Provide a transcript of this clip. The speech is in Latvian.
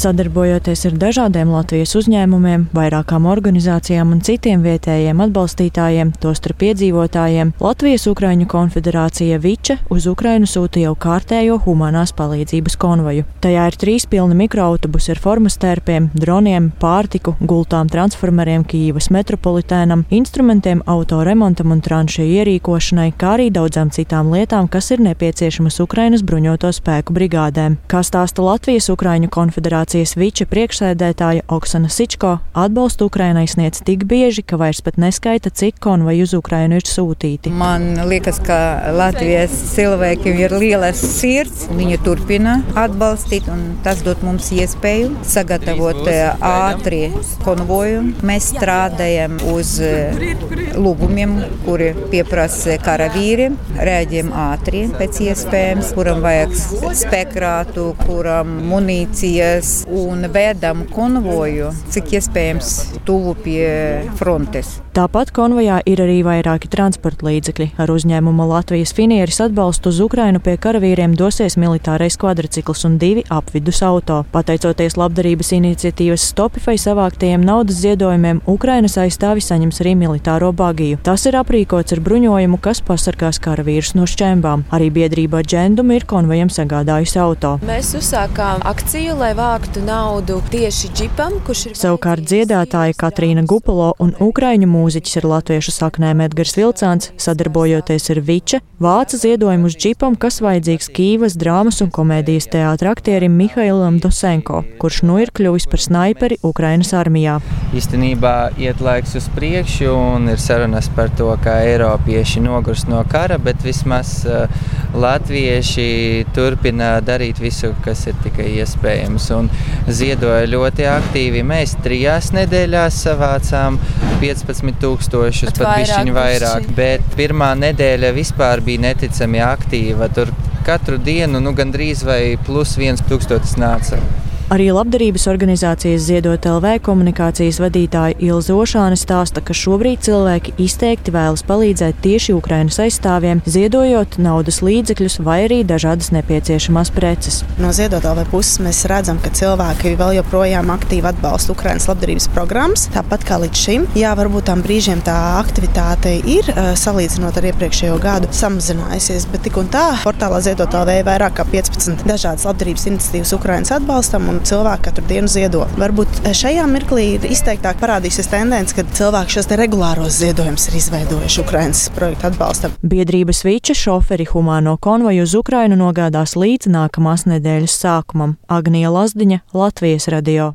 Sadarbojoties ar dažādiem Latvijas uzņēmumiem, vairākām organizācijām un citiem vietējiem atbalstītājiem, tostarp iedzīvotājiem, Latvijas Ukraiņu konfederācija Viče uz Ukrainu sūta jau kārtējo humanās palīdzības konvoju. Tajā ir trīs pilni mikroautobusi ar formastērpiem, droniem, pārtiku, gultām transformeriem Kīivas metropolitēnam, instrumentiem autoremontam un tranšu ierīkošanai, kā arī daudzām citām lietām, kas ir nepieciešamas Ukrainas bruņoto spēku brigādēm. Kā stāsta Latvijas Ukraiņu konfederācijas viča priekšsēdētāja Oksana Sičko, atbalstu Ukrainai sniedz tik bieži, ka vairs pat neskaita, cik konvoju uz Ukrainu ir sūtīti. Man liekas, ka Latvijas cilvēkiem ir lielas sirds. Viņi turpina atbalstīt, un tas dod mums iespēju sagatavot ātri konvoju. Mēs strādājam uz lūgumiem, kuri pieprasa karavīri, rēģiem ātri pēc iespējams, kuram vajag spekrātu, kuram munīcijas un vedam konvoju, cik iespējams tuvu pie frontes. Tāpat konvojā ir arī vairāki transporta līdzekļi. Ar uzņēmumu Latvijas finieris atbalstu uz Ukrainu pie karavīriem dosies militārais kvadrcikls un divi apvidus auto. Pateicoties labdarības iniciatīvas Stopify savāktajiem naudas ziedojumiem, Ukrainas aizstāvi saņems arī militāro bagiju. Tas ir aprīkots ar bruņojumu, kas pasargās karavīrus no šķembām. Arī biedrība Džendum ir konvojam sagādājusi auto. Mēs uzsākām akciju, lai vāktu naudu tieši džipam, kurš ir. Savukārt dziedātāja Katrīna Gupalo un Ukraiņu mūziķis ar latviešu saknēm Edgars Vilcāns, sadarbojoties ar Viče, vāca ziedojumu uz džipam, kas vajadzīgs Kīvas drāmas un komēdijas teātra aktierim Mihailam Dosenko, kurš nu ir kļuvis par snaiperi Ukrainas armijā. Īstenībā iet laiks uz priekšu un ir sarunas par to, kā Eiropieši nogurs no kara, bet vismaz uh, latvieši turpina darīt visu, kas ir tikai iespējams. Un ziedoja ļoti aktīvi. Mēs trijās nedēļās savācām 15,000, pat pišķiņu vairāk. Bet pirmā nedēļa vispār bija neticami aktīva. Tur katru dienu nu, gandrīz vai plus viens tūkstotis nāca. Arī labdarības organizācijas Ziedot LV komunikācijas vadītāja Ilza Ošāne stāsta, ka šobrīd cilvēki izteikti vēlas palīdzēt tieši Ukrainas aizstāvjiem, ziedojot naudas līdzekļus vai arī dažādas nepieciešamās preces. No Ziedot LV puses mēs redzam, ka cilvēki vēl joprojām aktīvi atbalsta Ukrainas labdarības programmas, tāpat kā līdz šim. Jā, varbūt tam brīžiem tā aktivitāte ir salīdzinot ar iepriekšējo gadu samazinājusies, bet tik un tā portālā Ziedot LV ir vairāk kā 15 dažādas labdarības iniciatīvas Ukrainas atbalstam cilvēki katru dienu ziedo. Varbūt šajā mirklī ir izteiktāk parādīsies tendence, ka cilvēki šos regulāros ziedojumus ir izveidojuši Ukraiņas projektu atbalstam. Biedrības Vīča šoferi humāno konvoju uz Ukrainu nogādās līdz nākamās nedēļas sākumam. Agnija Lazdiņa, Latvijas radio.